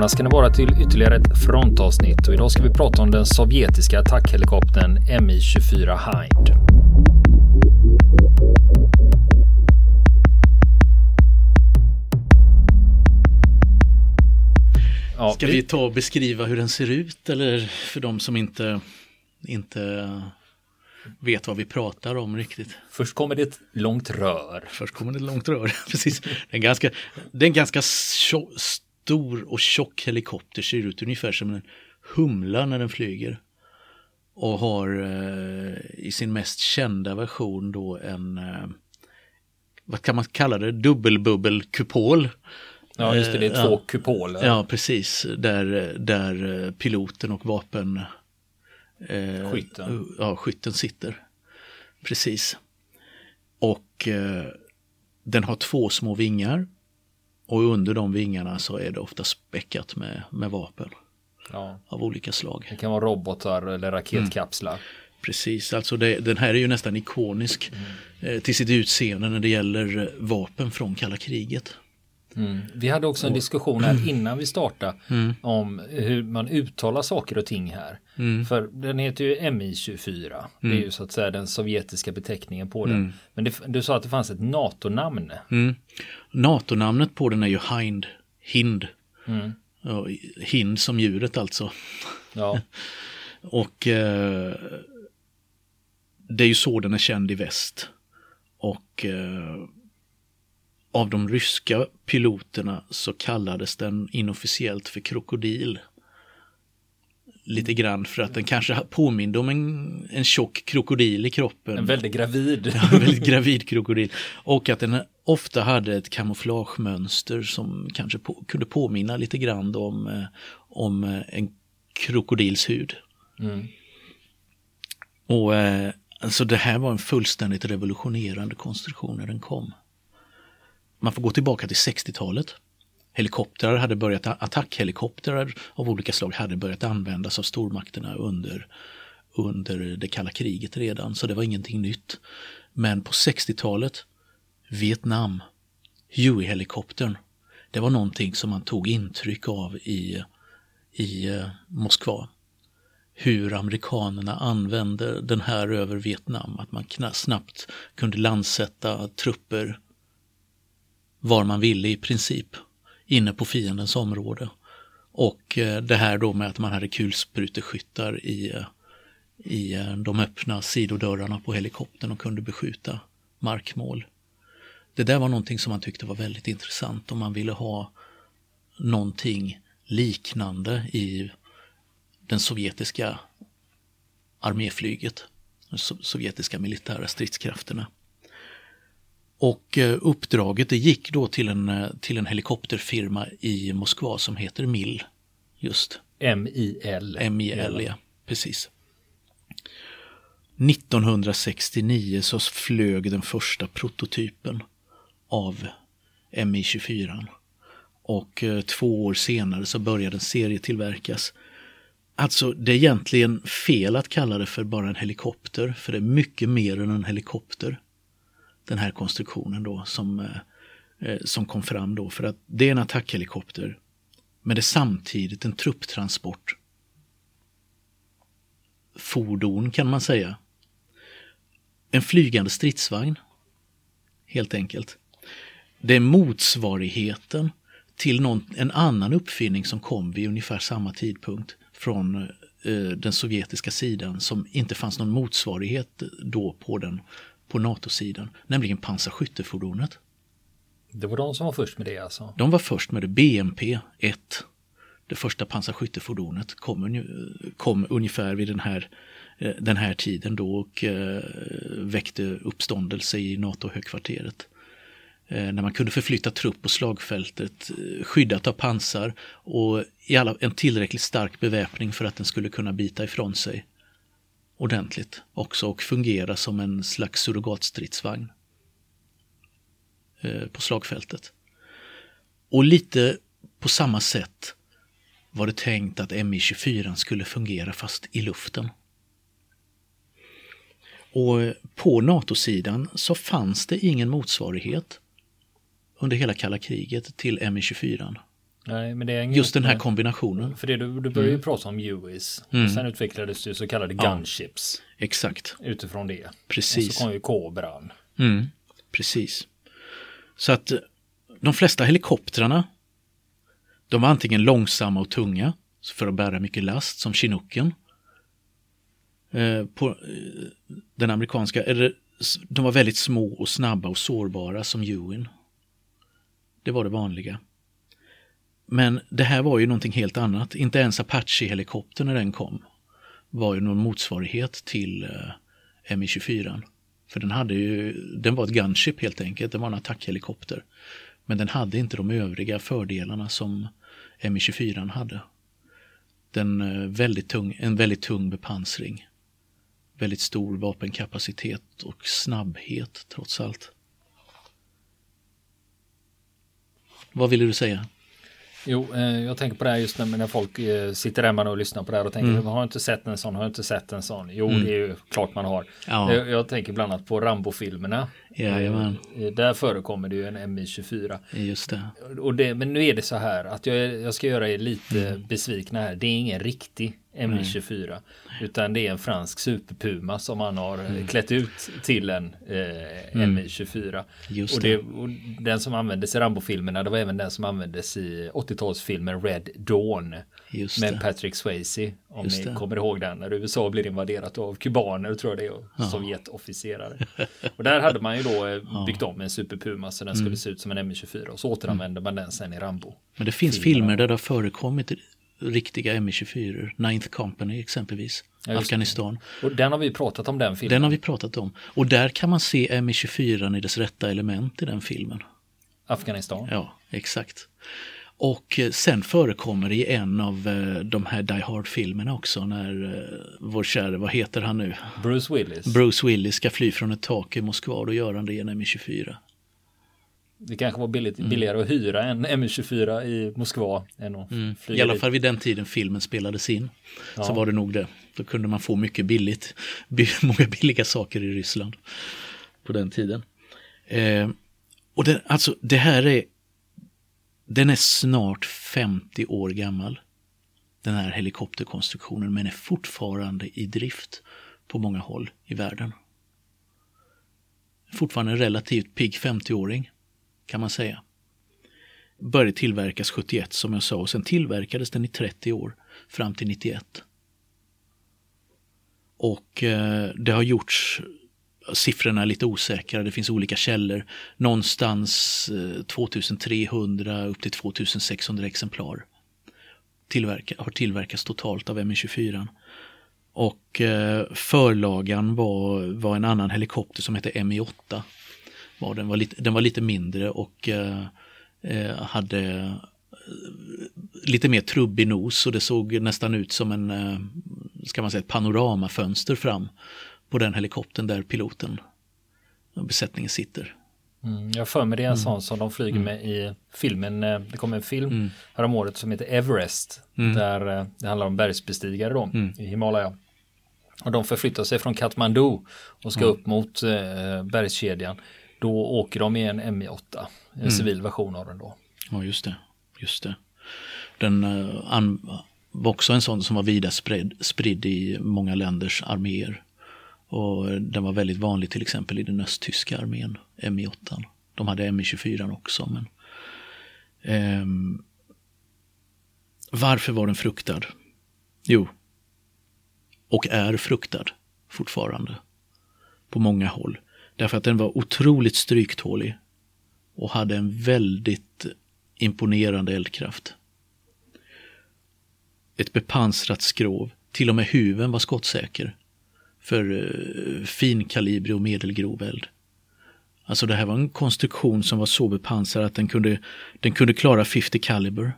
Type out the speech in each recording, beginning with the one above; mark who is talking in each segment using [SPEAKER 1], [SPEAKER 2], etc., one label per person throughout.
[SPEAKER 1] välkomna ska ni vara till ytterligare ett frontavsnitt och idag ska vi prata om den sovjetiska attackhelikoptern Mi-24 Hind.
[SPEAKER 2] Ja, ska vi ta och beskriva hur den ser ut eller för de som inte, inte vet vad vi pratar om riktigt.
[SPEAKER 1] Först kommer det ett långt rör.
[SPEAKER 2] Först kommer det ett långt rör, precis. Det är en ganska, det är en ganska stor och tjock helikopter, ser ut ungefär som en humla när den flyger. Och har eh, i sin mest kända version då en, eh, vad kan man kalla det, dubbelbubbelkupol.
[SPEAKER 1] Ja, just det, det är eh, två ja, kupoler.
[SPEAKER 2] Ja, precis, där, där eh, piloten och vapen
[SPEAKER 1] Eh, skytten.
[SPEAKER 2] Ja, skytten sitter. Precis. Och eh, den har två små vingar. Och under de vingarna så är det ofta späckat med, med vapen. Ja. Av olika slag.
[SPEAKER 1] Det kan vara robotar eller raketkapslar. Mm.
[SPEAKER 2] Precis, alltså det, den här är ju nästan ikonisk mm. eh, till sitt utseende när det gäller vapen från kalla kriget.
[SPEAKER 1] Mm. Vi hade också en diskussion här innan vi startade mm. om hur man uttalar saker och ting här. Mm. För den heter ju MI24. Det är mm. ju så att säga den sovjetiska beteckningen på den. Mm. Men det, du sa att det fanns ett NATO-namn.
[SPEAKER 2] Mm. NATO-namnet på den är ju Hind. Hind. hind som djuret alltså. Ja. och eh, det är ju så den är känd i väst. Och eh, av de ryska piloterna så kallades den inofficiellt för krokodil. Lite grann för att den kanske påminde om en, en tjock krokodil i kroppen.
[SPEAKER 1] En väldigt gravid.
[SPEAKER 2] Ja, en väldigt gravid krokodil. Och att den ofta hade ett kamouflagemönster som kanske på, kunde påminna lite grann om, eh, om eh, en krokodils hud. Mm. Och alltså det här var en fullständigt revolutionerande konstruktion när den kom. Man får gå tillbaka till 60-talet. Helikoptrar hade börjat, attackhelikoptrar av olika slag hade börjat användas av stormakterna under, under det kalla kriget redan, så det var ingenting nytt. Men på 60-talet, Vietnam, Huey-helikoptern, det var någonting som man tog intryck av i, i eh, Moskva. Hur amerikanerna använde den här över Vietnam, att man snabbt kunde landsätta trupper var man ville i princip inne på fiendens område. Och eh, det här då med att man hade kulspruteskyttar i, eh, i eh, de öppna sidodörrarna på helikoptern och kunde beskjuta markmål. Det där var någonting som man tyckte var väldigt intressant om man ville ha någonting liknande i den sovjetiska arméflyget, de sovjetiska militära stridskrafterna. Och eh, uppdraget det gick då till en, eh, till en helikopterfirma i Moskva som heter MIL. Just.
[SPEAKER 1] M-I-L.
[SPEAKER 2] M-I-L, ja. Precis. 1969 så flög den första prototypen av Mi-24. Och eh, två år senare så började den serietillverkas. Alltså det är egentligen fel att kalla det för bara en helikopter, för det är mycket mer än en helikopter den här konstruktionen då som, eh, eh, som kom fram då. För att det är en attackhelikopter men det är samtidigt en trupptransport. Fordon kan man säga. En flygande stridsvagn. Helt enkelt. Det är motsvarigheten till någon, en annan uppfinning som kom vid ungefär samma tidpunkt från eh, den sovjetiska sidan som inte fanns någon motsvarighet då på den på NATO-sidan, nämligen pansarskyttefordonet.
[SPEAKER 1] Det var de som var först med det alltså?
[SPEAKER 2] De var först med det, BMP 1. Det första pansarskyttefordonet kom, kom ungefär vid den här, eh, den här tiden då och eh, väckte uppståndelse i NATO-högkvarteret. Eh, när man kunde förflytta trupp på slagfältet skyddat av pansar och i alla, en tillräckligt stark beväpning för att den skulle kunna bita ifrån sig ordentligt också och fungera som en slags surrogatstridsvagn eh, på slagfältet. Och lite på samma sätt var det tänkt att Mi-24 skulle fungera fast i luften. Och eh, på NATO-sidan så fanns det ingen motsvarighet under hela kalla kriget till Mi-24.
[SPEAKER 1] Nej, men det är
[SPEAKER 2] Just den här kombinationen.
[SPEAKER 1] För det, du, du började ju prata om UIS. Mm. Och sen utvecklades det så kallade ja. gunships.
[SPEAKER 2] Exakt.
[SPEAKER 1] Utifrån det.
[SPEAKER 2] Precis.
[SPEAKER 1] Och så kom ju Cobran.
[SPEAKER 2] Mm. Precis. Så att de flesta helikoptrarna de var antingen långsamma och tunga för att bära mycket last som Chinooken. Eh, på eh, den amerikanska, eller de var väldigt små och snabba och sårbara som Ewin. Det var det vanliga. Men det här var ju någonting helt annat. Inte ens Apache-helikoptern när den kom var ju någon motsvarighet till eh, Mi-24. För den, hade ju, den var ett gunship helt enkelt, den var en attackhelikopter. Men den hade inte de övriga fördelarna som Mi-24 hade. Den, eh, väldigt tung, en väldigt tung bepansring. Väldigt stor vapenkapacitet och snabbhet trots allt. Vad ville du säga?
[SPEAKER 1] Jo, eh, jag tänker på det här just när, när folk eh, sitter hemma och lyssnar på det här och tänker, mm. har inte sett en sån, har inte sett en sån? Jo, mm. det är ju klart man har. Ja. Jag, jag, tänker bland annat på Rambo-filmerna.
[SPEAKER 2] Jajamän.
[SPEAKER 1] Eh, där förekommer det ju en MI24.
[SPEAKER 2] Just det.
[SPEAKER 1] Och det. Men nu är det så här att jag, jag ska göra er lite mm. besvikna här. Det är ingen riktig MI24. Mm. Utan det är en fransk superpuma som man har mm. klätt ut till en eh, MI24.
[SPEAKER 2] Just
[SPEAKER 1] och, det, och den som användes i Rambo-filmerna det var även den som användes i 80-talsfilmen Red Dawn.
[SPEAKER 2] Just
[SPEAKER 1] med det. Patrick Swayze. Om Just ni det. kommer ihåg den. När USA blir invaderat av kubaner tror jag det är. Och ja. Sovjetofficerare. och där hade man ju då eh, byggt om en superpuma så den skulle mm. se ut som en MI24. Och så återanvände mm. man den sen i Rambo.
[SPEAKER 2] Men det finns filmer där det har förekommit riktiga MI24, Ninth Company exempelvis, ja, Afghanistan.
[SPEAKER 1] Och den har vi pratat om den filmen.
[SPEAKER 2] Den har vi pratat om. Och där kan man se MI24 i dess rätta element i den filmen.
[SPEAKER 1] Afghanistan?
[SPEAKER 2] Ja, exakt. Och eh, sen förekommer det i en av eh, de här Die Hard-filmerna också när eh, vår käre, vad heter han nu?
[SPEAKER 1] Bruce Willis.
[SPEAKER 2] Bruce Willis ska fly från ett tak i Moskva och då gör han det i en MI24.
[SPEAKER 1] Det kanske var billigt, mm. billigare att hyra en M24 i Moskva än att mm. flyga
[SPEAKER 2] I alla fall vid den tiden filmen spelades in. Ja. Så var det nog det. Då kunde man få mycket billigt, många billiga saker i Ryssland på den tiden. Eh, och den, alltså det här är, den är snart 50 år gammal. Den här helikopterkonstruktionen men är fortfarande i drift på många håll i världen. Fortfarande en relativt pigg 50-åring kan man säga. Började tillverkas 71 som jag sa och sen tillverkades den i 30 år fram till 91. Och eh, det har gjorts Siffrorna är lite osäkra, det finns olika källor. Någonstans eh, 2300 upp till 2600 exemplar tillverka, har tillverkats totalt av Mi-24. Och eh, förlagan var, var en annan helikopter som hette Mi-8 var den. Var lite, den var lite mindre och eh, eh, hade eh, lite mer trubbig nos och det såg nästan ut som en, eh, ska man säga, ett panoramafönster fram på den helikoptern där piloten och besättningen sitter.
[SPEAKER 1] Mm, jag för mig det är en mm. sån som de flyger mm. med i filmen. Det kom en film mm. häromåret som heter Everest. Mm. Där det handlar om bergsbestigare då mm. i Himalaya. Och de förflyttar sig från Kathmandu och ska upp mot eh, bergskedjan. Då åker de i en MI8, en mm. civil version av den då.
[SPEAKER 2] Ja, just det. Just det. Den uh, var också en sån som var vida spridd, spridd i många länders arméer. Och den var väldigt vanlig till exempel i den östtyska armén, Mi-8. De hade Mi-24 också. Men, um, varför var den fruktad? Jo, och är fruktad fortfarande på många håll. Därför att den var otroligt stryktålig och hade en väldigt imponerande eldkraft. Ett bepansrat skrov, till och med huven var skottsäker för eh, uh, finkalibrig och medelgrov eld. Alltså det här var en konstruktion som var så bepansrad att den kunde, den kunde klara 50 kaliber.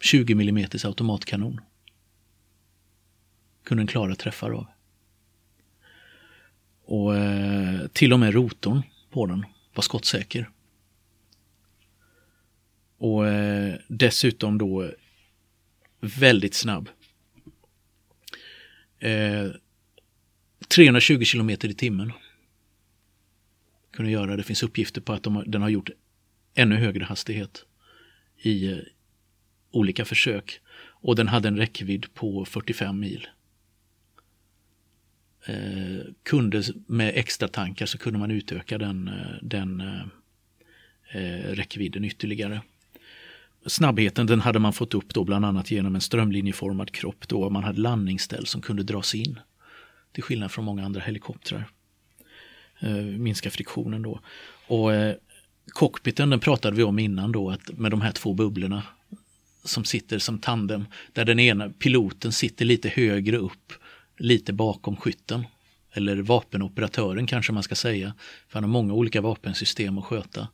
[SPEAKER 2] 20 mm automatkanon. Kunde den klara träffar av. Och eh, till och med rotorn på den var skottsäker. Och eh, dessutom då väldigt snabb. Eh, 320 kilometer i timmen. Kunde göra, det finns uppgifter på att de, den har gjort ännu högre hastighet. i eh, olika försök och den hade en räckvidd på 45 mil. Eh, kunde med extra tankar så kunde man utöka den, eh, den eh, eh, räckvidden ytterligare. Snabbheten den hade man fått upp då bland annat genom en strömlinjeformad kropp då man hade landningsställ som kunde dras in. Till skillnad från många andra helikoptrar. Eh, minska friktionen då. Och eh, cockpiten den pratade vi om innan då att med de här två bubblorna som sitter som tandem där den ena piloten sitter lite högre upp lite bakom skytten. Eller vapenoperatören kanske man ska säga. För han har många olika vapensystem att sköta.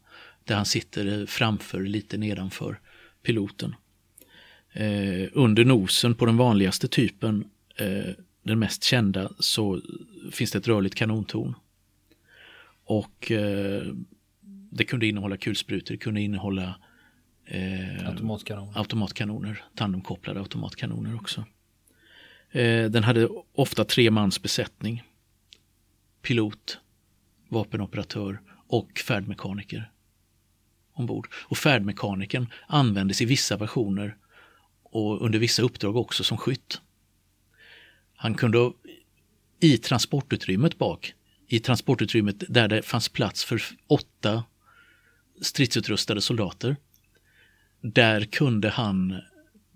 [SPEAKER 2] Där han sitter framför lite nedanför piloten. Eh, under nosen på den vanligaste typen, eh, den mest kända, så finns det ett rörligt kanontorn. Och eh, det kunde innehålla kulsprutor, det kunde innehålla
[SPEAKER 1] eh, automatkanoner.
[SPEAKER 2] automatkanoner, tandemkopplade automatkanoner också. Eh, den hade ofta tre mans besättning. Pilot, vapenoperatör och färdmekaniker ombord. Och färdmekanikern användes i vissa versioner och under vissa uppdrag också som skytt. Han kunde i transportutrymmet bak, i transportutrymmet där det fanns plats för åtta stridsutrustade soldater. Där kunde han,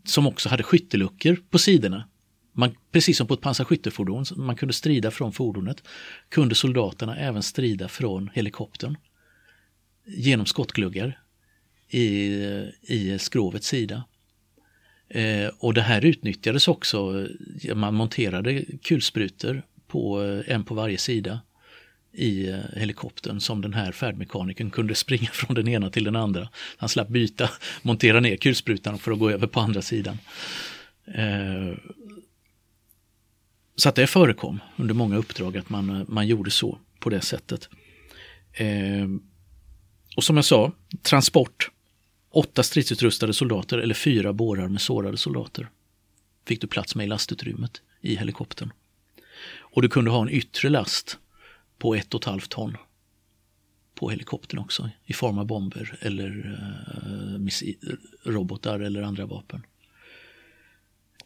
[SPEAKER 2] som också hade skytteluckor på sidorna, man, precis som på ett pansarskyttefordon, man kunde strida från fordonet, kunde soldaterna även strida från helikoptern genom skottgluggar i, i skrovets sida. Eh, och det här utnyttjades också, man monterade kulsprutor på eh, en på varje sida i eh, helikoptern som den här färdmekanikern kunde springa från den ena till den andra. Han slapp byta, montera ner kulsprutan för att gå över på andra sidan. Eh, så att det förekom under många uppdrag att man, eh, man gjorde så på det sättet. Eh, och som jag sa, transport. Åtta stridsutrustade soldater eller fyra bårar med sårade soldater fick du plats med i lastutrymmet i helikoptern. Och du kunde ha en yttre last på ett och ett halvt ton på helikoptern också i form av bomber eller eh, robotar eller andra vapen.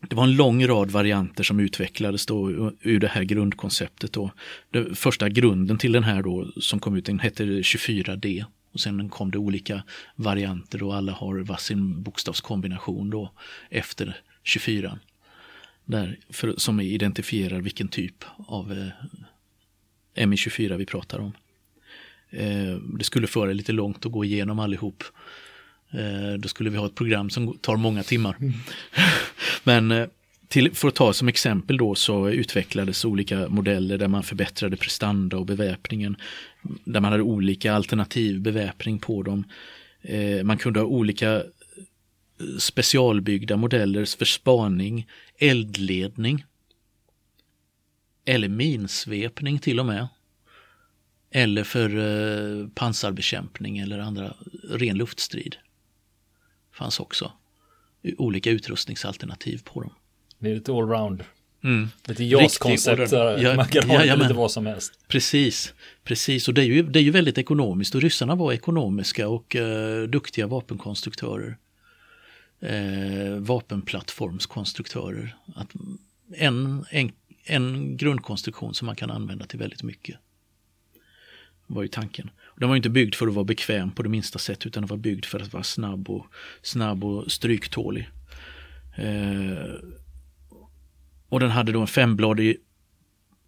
[SPEAKER 2] Det var en lång rad varianter som utvecklades då ur det här grundkonceptet. Då. Den första grunden till den här då som kom ut den hette 24D och sen kom det olika varianter och alla har varsin bokstavskombination då efter 24. Där, för, som identifierar vilken typ av eh, MI24 vi pratar om. Eh, det skulle föra lite långt att gå igenom allihop. Eh, då skulle vi ha ett program som tar många timmar. Mm. Men eh, till, för att ta som exempel då så utvecklades olika modeller där man förbättrade prestanda och beväpningen. Där man hade olika alternativ beväpning på dem. Eh, man kunde ha olika specialbyggda modeller för spaning, eldledning eller minsvepning till och med. Eller för pansarbekämpning eller andra ren luftstrid. Fanns också olika utrustningsalternativ på dem.
[SPEAKER 1] Det är lite allround. Mm. Lite JAS-koncept, ja, man kan ha ja, lite vad som helst.
[SPEAKER 2] Precis, precis och det är, ju, det är ju väldigt ekonomiskt och ryssarna var ekonomiska och uh, duktiga vapenkonstruktörer. Uh, vapenplattformskonstruktörer. Att en, en, en grundkonstruktion som man kan använda till väldigt mycket var ju tanken. Den var inte byggd för att vara bekväm på det minsta sätt utan den var byggd för att vara snabb och, snabb och stryktålig. Eh, och den hade då en fembladig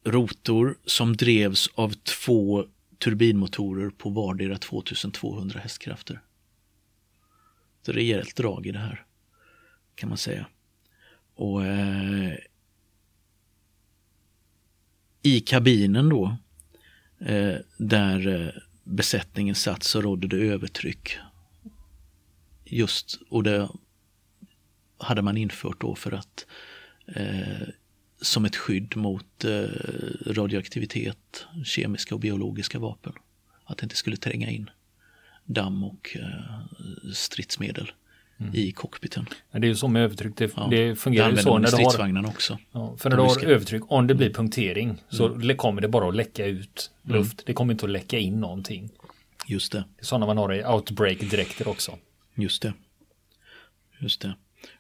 [SPEAKER 2] rotor som drevs av två turbinmotorer på vardera 2200 hästkrafter. Så rejält drag i det här kan man säga. Och eh, i kabinen då, Eh, där eh, besättningen satt så rådde det övertryck. Just, och det hade man infört då för att eh, som ett skydd mot eh, radioaktivitet, kemiska och biologiska vapen. Att det inte skulle tränga in damm och eh, stridsmedel mm. i cockpiten.
[SPEAKER 1] det är ju så med övertryck, det, ja, det fungerar ju så när
[SPEAKER 2] du har också.
[SPEAKER 1] Ja, för när du har övertryck, om det blir mm. punktering så mm. kommer det bara att läcka ut mm. luft. Det kommer inte att läcka in någonting.
[SPEAKER 2] Just det.
[SPEAKER 1] Det är sådana man har i outbreak-dräkter också.
[SPEAKER 2] Just det. Just det.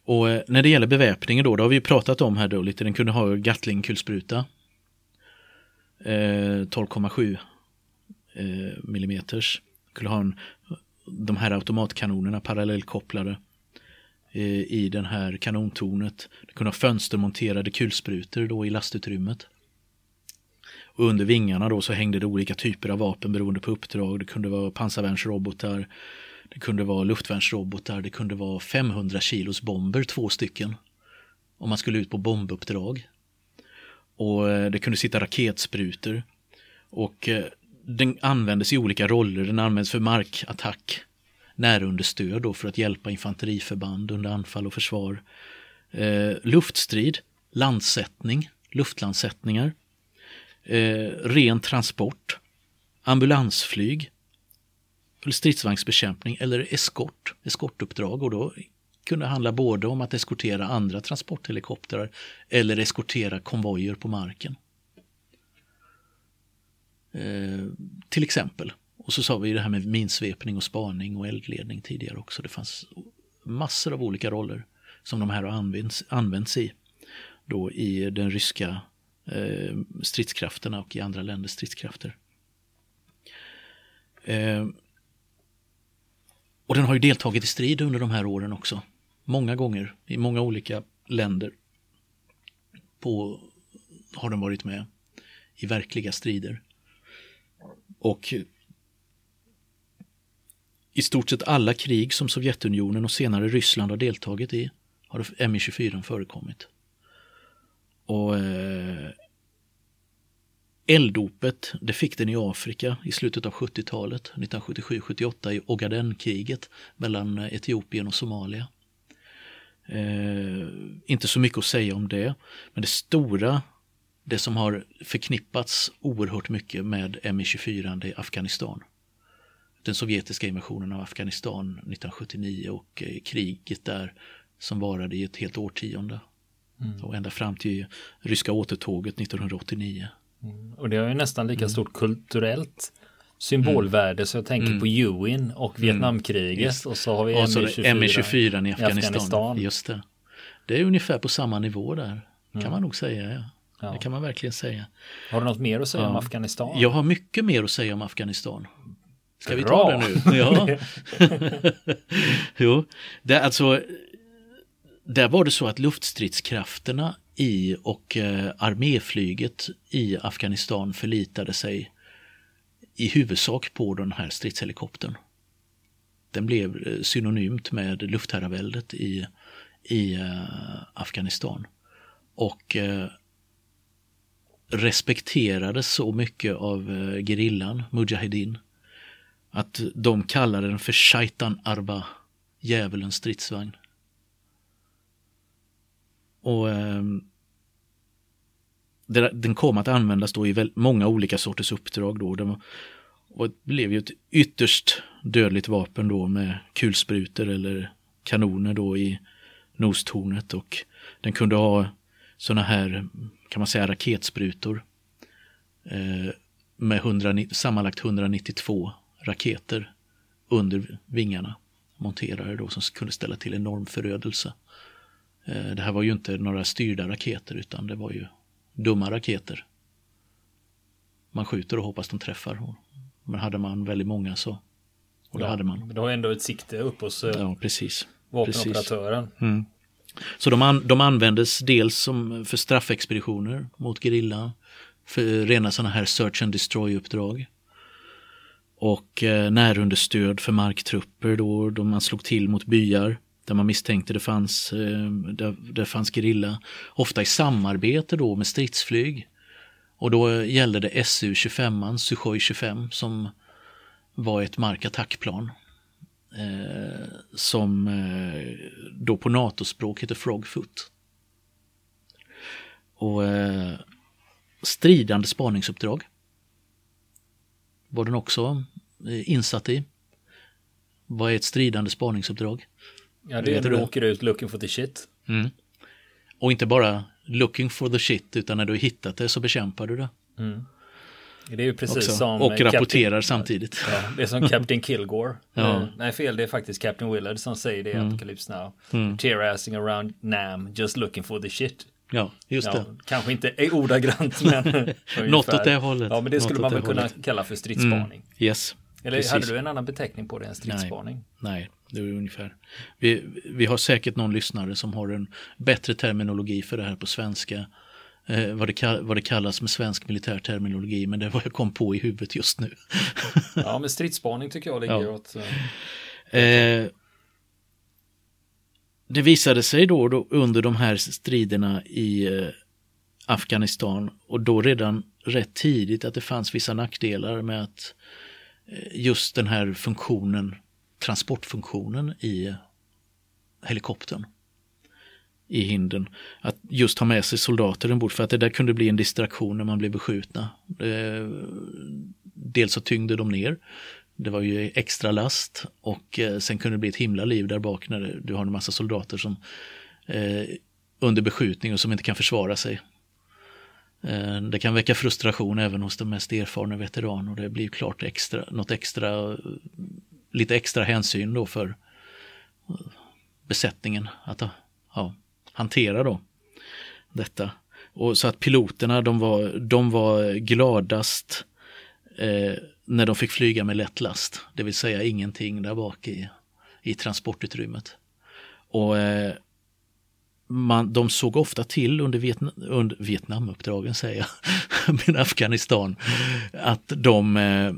[SPEAKER 2] Och eh, när det gäller beväpningen då, det har vi pratat om här då lite, den kunde ha Gatling-kulspruta. Eh, 12,7 eh, millimeters. Kunde ha en, de här automatkanonerna parallellkopplade eh, i den här kanontornet. Det kunde ha fönstermonterade kulsprutor då i lastutrymmet. Och under vingarna då så hängde det olika typer av vapen beroende på uppdrag. Det kunde vara pansarvärnsrobotar, det kunde vara luftvärnsrobotar, det kunde vara 500 kilos bomber, två stycken. Om man skulle ut på bombuppdrag. Och eh, det kunde sitta raketsprutor. Och eh, den användes i olika roller. Den användes för markattack, närunderstöd då för att hjälpa infanteriförband under anfall och försvar. Eh, luftstrid, landsättning, luftlandsättningar. Eh, ren transport, ambulansflyg, stridsvagnsbekämpning eller eskort, eskortuppdrag och då kunde handla både om att eskortera andra transporthelikoptrar eller eskortera konvojer på marken. Eh, till exempel. Och så sa vi det här med minsvepning och spaning och eldledning tidigare också. Det fanns massor av olika roller som de här har använts, använts i då i den ryska eh, stridskrafterna och i andra länders stridskrafter. Eh, och den har ju deltagit i strid under de här åren också. Många gånger i många olika länder på, har den varit med i verkliga strider. Och i stort sett alla krig som Sovjetunionen och senare Ryssland har deltagit i har Mi-24 förekommit. Och eh, Elddopet, det fick den i Afrika i slutet av 70-talet, 1977-78 i Ogadenkriget mellan Etiopien och Somalia. Eh, inte så mycket att säga om det, men det stora, det som har förknippats oerhört mycket med Mi-24 är Afghanistan. Den sovjetiska invasionen av Afghanistan 1979 och eh, kriget där som varade i ett helt årtionde. Mm. Och ända fram till ryska återtåget 1989.
[SPEAKER 1] Mm. Och det har ju nästan lika mm. stort kulturellt symbolvärde så jag tänker mm. på Ewin och mm. Vietnamkriget och så har vi
[SPEAKER 2] ME24, ME24 i, Afghanistan. i Afghanistan. Just det. Det är ungefär på samma nivå där. Kan mm. man nog säga. Ja. Ja. Det kan man verkligen säga.
[SPEAKER 1] Har du något mer att säga ja. om Afghanistan?
[SPEAKER 2] Jag har mycket mer att säga om Afghanistan. Ska vi ta det nu? Ja. jo, det, alltså, där var det så att luftstridskrafterna i och eh, arméflyget i Afghanistan förlitade sig i huvudsak på den här stridshelikoptern. Den blev eh, synonymt med luftherraväldet i, i eh, Afghanistan. Och eh, respekterades så mycket av eh, gerillan, Mujahedin, att de kallade den för Shaitan Arba, djävulens stridsvagn. Och eh, den kom att användas då i många olika sorters uppdrag. Då. Den och det blev ju ett ytterst dödligt vapen då med kulsprutor eller kanoner då i nostornet och den kunde ha sådana här, kan man säga, raketsprutor eh, med 100, sammanlagt 192 raketer under vingarna monterade då som kunde ställa till enorm förödelse. Eh, det här var ju inte några styrda raketer utan det var ju dumma raketer. Man skjuter och hoppas de träffar. Men hade man väldigt många så. Och det ja, hade man.
[SPEAKER 1] Men det har ändå ett sikte upp hos eh,
[SPEAKER 2] ja, precis.
[SPEAKER 1] vapenoperatören.
[SPEAKER 2] Precis. Mm. Så de, an, de användes dels som för straffexpeditioner mot gerilla. För rena sådana här search and destroy-uppdrag. Och eh, närunderstöd för marktrupper då, då man slog till mot byar där man misstänkte det fanns, eh, där, där fanns gerilla. Ofta i samarbete då med stridsflyg. Och då eh, gällde det Su-25, Sukhoi 25 som var ett markattackplan. Eh, som eh, då på NATO-språk heter Frogfoot. Och eh, stridande spaningsuppdrag var den också eh, insatt i. Vad är ett stridande spaningsuppdrag?
[SPEAKER 1] Ja, det är när du åker ut looking for the shit.
[SPEAKER 2] Mm. Och inte bara looking for the shit, utan när du hittat det så bekämpar du det.
[SPEAKER 1] Mm. Det är ju precis
[SPEAKER 2] också.
[SPEAKER 1] som
[SPEAKER 2] och rapporterar
[SPEAKER 1] Captain,
[SPEAKER 2] samtidigt.
[SPEAKER 1] Ja, det är som Captain Kilgore.
[SPEAKER 2] Ja.
[SPEAKER 1] Eh, Nej, fel, det är faktiskt Captain Willard som säger det i
[SPEAKER 2] Mm.
[SPEAKER 1] Apocalypse Now. Tear-assing around Nam, just looking for the shit.
[SPEAKER 2] Ja, just
[SPEAKER 1] Ja,
[SPEAKER 2] det.
[SPEAKER 1] kanske inte ordagrant, men.
[SPEAKER 2] Något åt det hållet.
[SPEAKER 1] Ja, men det skulle
[SPEAKER 2] Något
[SPEAKER 1] man väl kunna
[SPEAKER 2] hållet.
[SPEAKER 1] kalla för stridsspaning.
[SPEAKER 2] Yes.
[SPEAKER 1] Eller
[SPEAKER 2] precis.
[SPEAKER 1] hade du en annan beteckning på det än stridsspaning?
[SPEAKER 2] Nej, det är ungefär. Vi, vi har säkert någon lyssnare som har en bättre terminologi för det här på svenska. Eh, vad, det vad det kallas med svensk militär terminologi, men det vad jag kom på i huvudet just nu.
[SPEAKER 1] Ja, men stridsspaning tycker jag ligger
[SPEAKER 2] Ja.
[SPEAKER 1] åt... eh,
[SPEAKER 2] Eh, det visade sig då, då under de här striderna i eh, Afghanistan och då redan rätt tidigt att det fanns vissa nackdelar med att eh, just den här funktionen, transportfunktionen i eh, helikoptern i hinden. Att just ha med sig soldater ombord för att det där kunde bli en distraktion när man blev beskjutna. Eh, dels så tyngde de ner. Det var ju extra last och eh, sen kunde det bli ett himla liv där bak när du har en massa soldater som eh, under beskjutning och som inte kan försvara sig. Eh, det kan väcka frustration även hos de mest erfarna veteraner och det blir klart extra, något extra, lite extra hänsyn då för eh, besättningen att ja, hantera då detta. Och så att piloterna de var, de var gladast eh, när de fick flyga med lätt last, det vill säga ingenting där bak i, i transportutrymmet. Och eh, man, de såg ofta till under, Vietna, under Vietnamuppdragen, säger jag, men Afghanistan, att de eh, eh,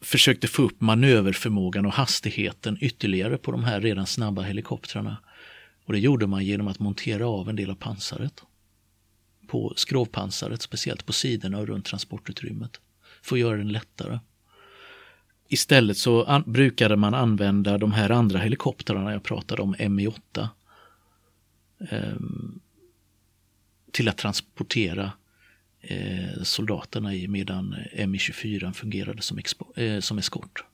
[SPEAKER 2] försökte få upp manöverförmågan och hastigheten ytterligare på de här redan snabba helikoptrarna. Och det gjorde man genom att montera av en del av pansaret. På skrovpansaret, speciellt på sidorna och runt transportutrymmet. För att göra den lättare. Istället så an- brukade man använda de här andra helikoptrarna jag pratade om, Mi-8. eh, till att transportera eh, soldaterna i medan Mi-24 fungerade som, expo- eh, som eskort.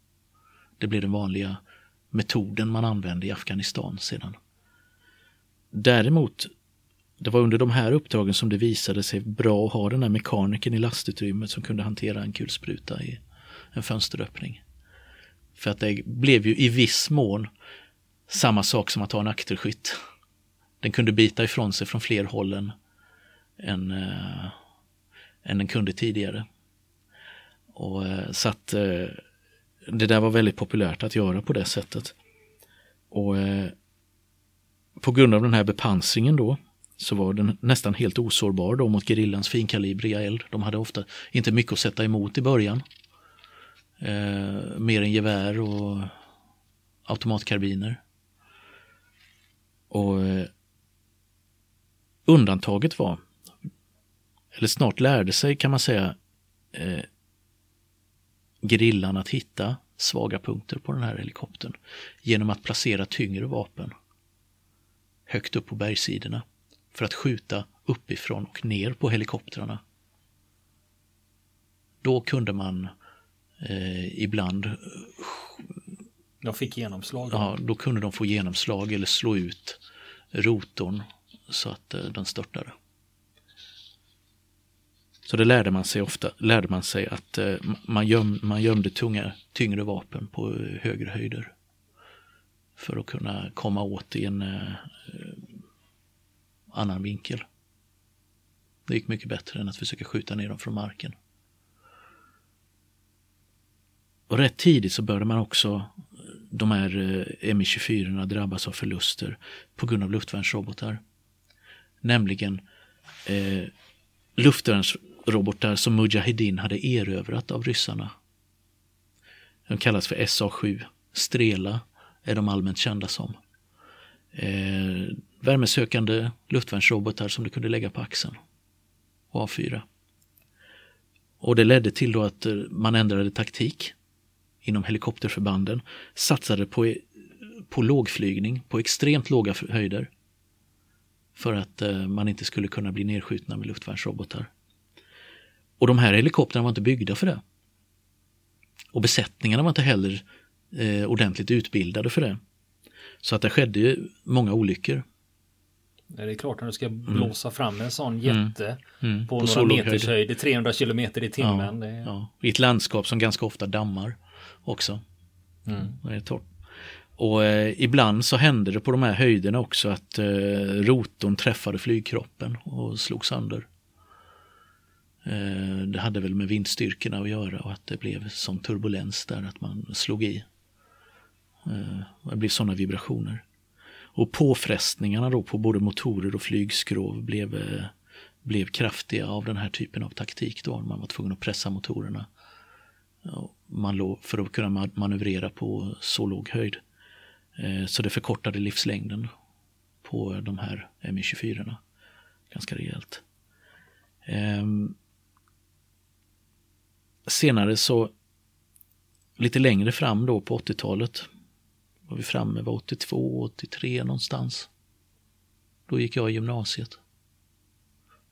[SPEAKER 2] Det blev den vanliga metoden man använde i Afghanistan sedan. Däremot, det var under de här uppdragen som det visade sig bra att ha den här mekanikern i lastutrymmet som kunde hantera en kulspruta i en fönsteröppning. För att det blev ju i viss mån samma sak som att ha en akterskytt. Den kunde bita ifrån sig från fler håll än, än, äh, än den kunde tidigare. Och, eh, så att äh, det där var väldigt populärt att göra på det sättet. Och på grund av den här bepansringen då så var den nästan helt osårbar då mot gerillans finkalibriga eld. De hade ofta inte mycket att sätta emot i början. Eh, mer än gevär och automatkarbiner. Och eh, undantaget var, eller snart lärde sig kan man säga, eh, gerillan att hitta svaga punkter på den här helikoptern genom att placera tyngre vapen högt upp på bergssidorna för att skjuta uppifrån och ner på helikoptrarna. Då kunde man eh, ibland,
[SPEAKER 1] De fick genomslag.
[SPEAKER 2] ja, då kunde de få genomslag eller slå ut rotorn så att eh, den störtade. Så det lärde man sig ofta, lärde man sig att eh, man, göm, man gömde tunga, tyngre vapen på eh, högre höjder. För att kunna komma åt i en eh, annan vinkel. Det gick mycket bättre än att försöka skjuta ner dem från marken. Och rätt tidigt så började man också, de här eh, Mi-24 drabbas av förluster på grund av luftvärnsrobotar. Nämligen eh, luftvärnsrobotar som Mujahedin hade erövrat av ryssarna. De kallas för SA-7. Strela är de allmänt kända som. Eh, värmesökande luftvärnsrobotar som du kunde lägga på axeln och avfyra. Och det ledde till då att eh, man ändrade taktik inom helikopterförbanden, satsade på, på lågflygning på extremt låga höjder för att eh, man inte skulle kunna bli nedskjutna med luftvärnsrobotar. Och de här helikoptrarna var inte byggda för det. Och besättningarna var inte heller eh, ordentligt utbildade för det. Så att det skedde många olyckor.
[SPEAKER 1] Det är klart när du ska blåsa fram en sån jätte mm. på, på några meters höjd i 300 kilometer i timmen.
[SPEAKER 2] Ja, är... ja. I ett landskap som ganska ofta dammar också. Mm. Det är torrt. Och eh, ibland så hände det på de här höjderna också att eh, rotorn träffade flygkroppen och slog sönder. Eh, det hade väl med vindstyrkorna att göra och att det blev sån turbulens där att man slog i. Eh, det blev sådana vibrationer. Och påfrestningarna då på både motorer och flygskrov blev, eh, blev kraftiga av den här typen av taktik då. Man var tvungen att pressa motorerna man låg, för att kunna manövrera på så låg höjd. Eh, så det förkortade livslängden på de här Mi-24 ganska rejält. Ehm, senare så, lite längre fram då på 80-talet, var vi framme, var 82, 83 någonstans. Då gick jag i gymnasiet.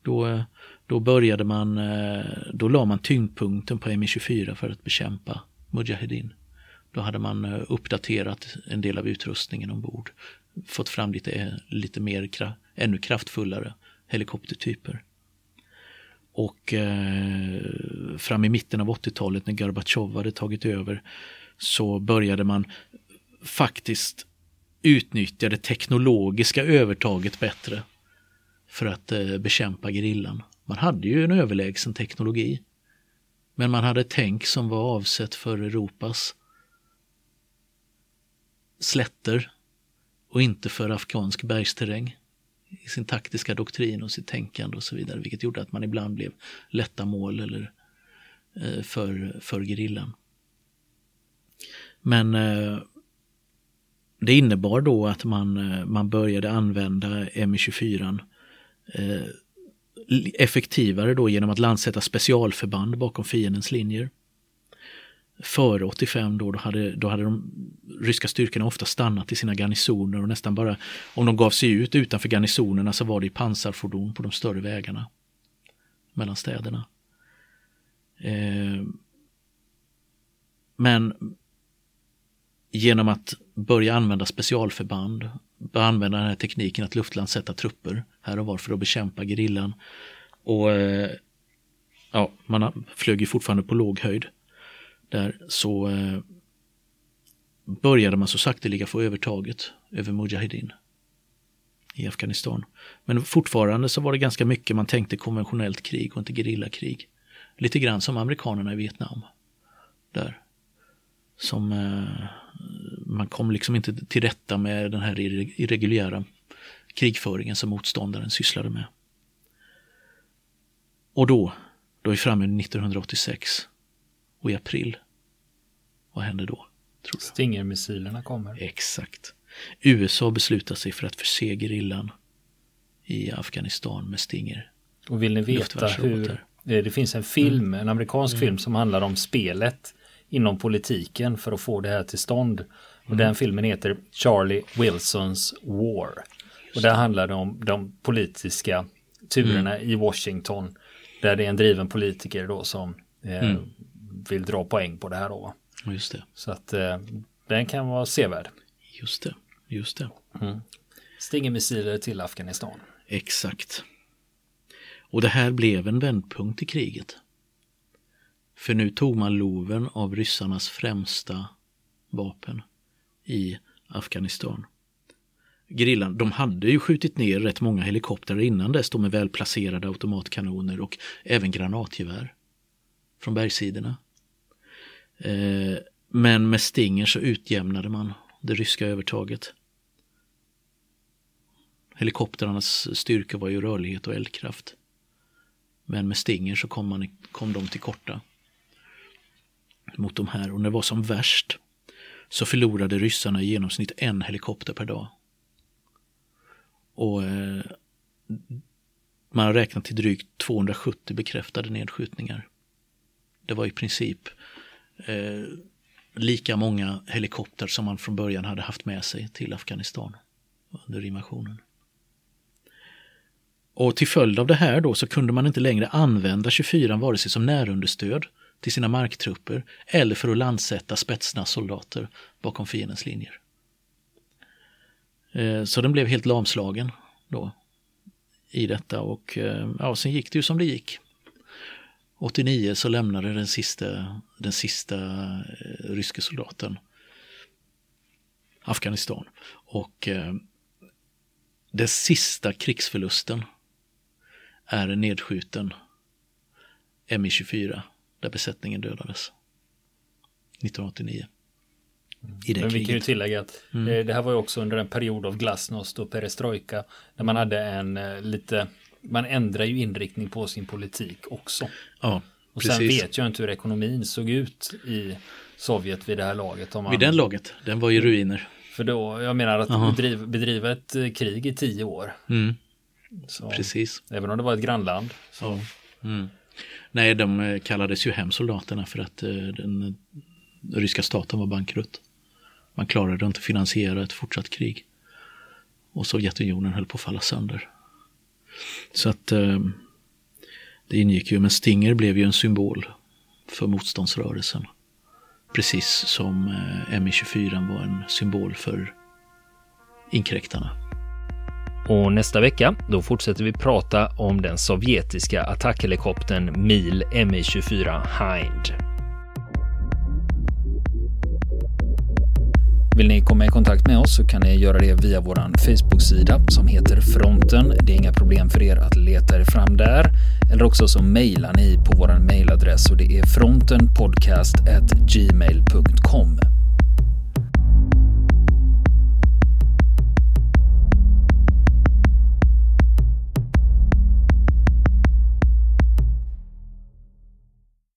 [SPEAKER 2] Då, eh, då började man, eh, då la man tyngdpunkten på Mi-24 för att bekämpa Mujahedin. Då hade man eh, uppdaterat en del av utrustningen ombord. Fått fram lite, lite mer, ännu kraftfullare helikoptertyper. Och eh, fram i mitten av 80-talet när Gorbatjov hade tagit över så började man faktiskt utnyttja det teknologiska övertaget bättre för att eh, bekämpa grillan. Man hade ju en överlägsen teknologi. Men man hade tänk som var avsett för Europas slätter och inte för afghansk bergsterräng i sin taktiska doktrin och sitt tänkande och så vidare, vilket gjorde att man ibland blev lätta mål eller eh, för, för gerillan. Men eh, det innebar då att man, eh, man började använda Mi-24 eh, effektivare då genom att landsätta specialförband bakom fiendens linjer före 85 då, då hade, då hade de ryska styrkorna ofta stannat i sina garnisoner och nästan bara, om de gav sig ut utanför garnisonerna så var det i pansarfordon på de större vägarna mellan städerna. Eh, men genom att börja använda specialförband, börja använda den här tekniken att luftlandsätta trupper här och var för att bekämpa gerillan. Och eh, ja, man flög ju fortfarande på låg höjd där så eh, började man så sakteliga få övertaget över Mujahedin i Afghanistan. Men fortfarande så var det ganska mycket man tänkte konventionellt krig och inte gerillakrig. Lite grann som amerikanerna i Vietnam. Där. Som eh, man kom liksom inte till rätta med den här irreguljära krigföringen som motståndaren sysslade med. Och då, då är vi framme 1986 och i april. Vad händer då?
[SPEAKER 1] Stinger-missilerna kommer.
[SPEAKER 2] Exakt. USA beslutar sig för att förse gerillan i Afghanistan med Stinger.
[SPEAKER 1] Och vill ni veta hur det finns en film, mm. en amerikansk mm. film som handlar om spelet inom politiken för att få det här till stånd. Och mm. den filmen heter Charlie Wilsons War. Och där handlar det om de politiska turerna mm. i Washington. Där det är en driven politiker då som eh, mm vill dra poäng på det här då.
[SPEAKER 2] Just det.
[SPEAKER 1] Så att eh, den kan vara sevärd.
[SPEAKER 2] Just det, just det.
[SPEAKER 1] Mm. Stinger-missiler till Afghanistan.
[SPEAKER 2] Exakt. Och det här blev en vändpunkt i kriget. För nu tog man loven av ryssarnas främsta vapen i Afghanistan. Grillan, de hade ju skjutit ner rätt många helikoptrar innan dess, de med välplacerade automatkanoner och även granatgevär från bergssidorna. Eh, men med Stinger så utjämnade man det ryska övertaget. Helikoptrarnas styrka var ju rörlighet och eldkraft. Men med Stinger så kom, man, kom de till korta mot de här och när det var som värst så förlorade ryssarna i genomsnitt en helikopter per dag. Och eh, man har räknat till drygt 270 bekräftade nedskjutningar. Det var i princip eh, lika många helikoptrar som man från början hade haft med sig till Afghanistan under invasionen. Och till följd av det här då så kunde man inte längre använda 24 vare sig som närunderstöd till sina marktrupper eller för att landsätta spetsnaz-soldater bakom fiendens linjer. Eh, så den blev helt lamslagen då i detta och eh, ja, sen gick det ju som det gick. 89 så lämnade den sista, den sista eh, ryske soldaten Afghanistan. Och den sista krigsförlusten är en nedskjuten Mi-24 där besättningen dödades. 1989.
[SPEAKER 1] I det Men vi kan ju tillägga att mm. Eh, det här var ju också under en period av glasnost och perestrojka. Där man hade en eh, lite, man ändrar ju inriktning på sin politik också.
[SPEAKER 2] Ja,
[SPEAKER 1] och precis. sen vet jag inte hur ekonomin såg ut i Sovjet vid det här laget.
[SPEAKER 2] Om man, vid den laget, den var i ruiner.
[SPEAKER 1] För då, jag menar att bedriva, bedriva ett eh, krig i tio år.
[SPEAKER 2] Mm. Så, Precis.
[SPEAKER 1] Även om det var ett grannland.
[SPEAKER 2] Så. Mm. Nej, de eh, kallades ju hem soldaterna för att eh, den eh, ryska staten var bankrutt. Man klarade inte att finansiera ett fortsatt krig. Och Sovjetunionen höll på att falla sönder. Så att det ingick ju, men Stinger blev ju en symbol för motståndsrörelsen. Precis som Mi-24 var en symbol för inkräktarna.
[SPEAKER 1] Och nästa vecka, då fortsätter vi prata om den sovjetiska attackhelikoptern Mil Mi-24 Hind. Vill ni komma i kontakt med oss så kan ni göra det via vår Facebook-sida som heter Fronten. Det är inga problem för er att leta er fram där. Eller också så mejlar ni på vår mejladress och det är frontenpodcast.gmail.com.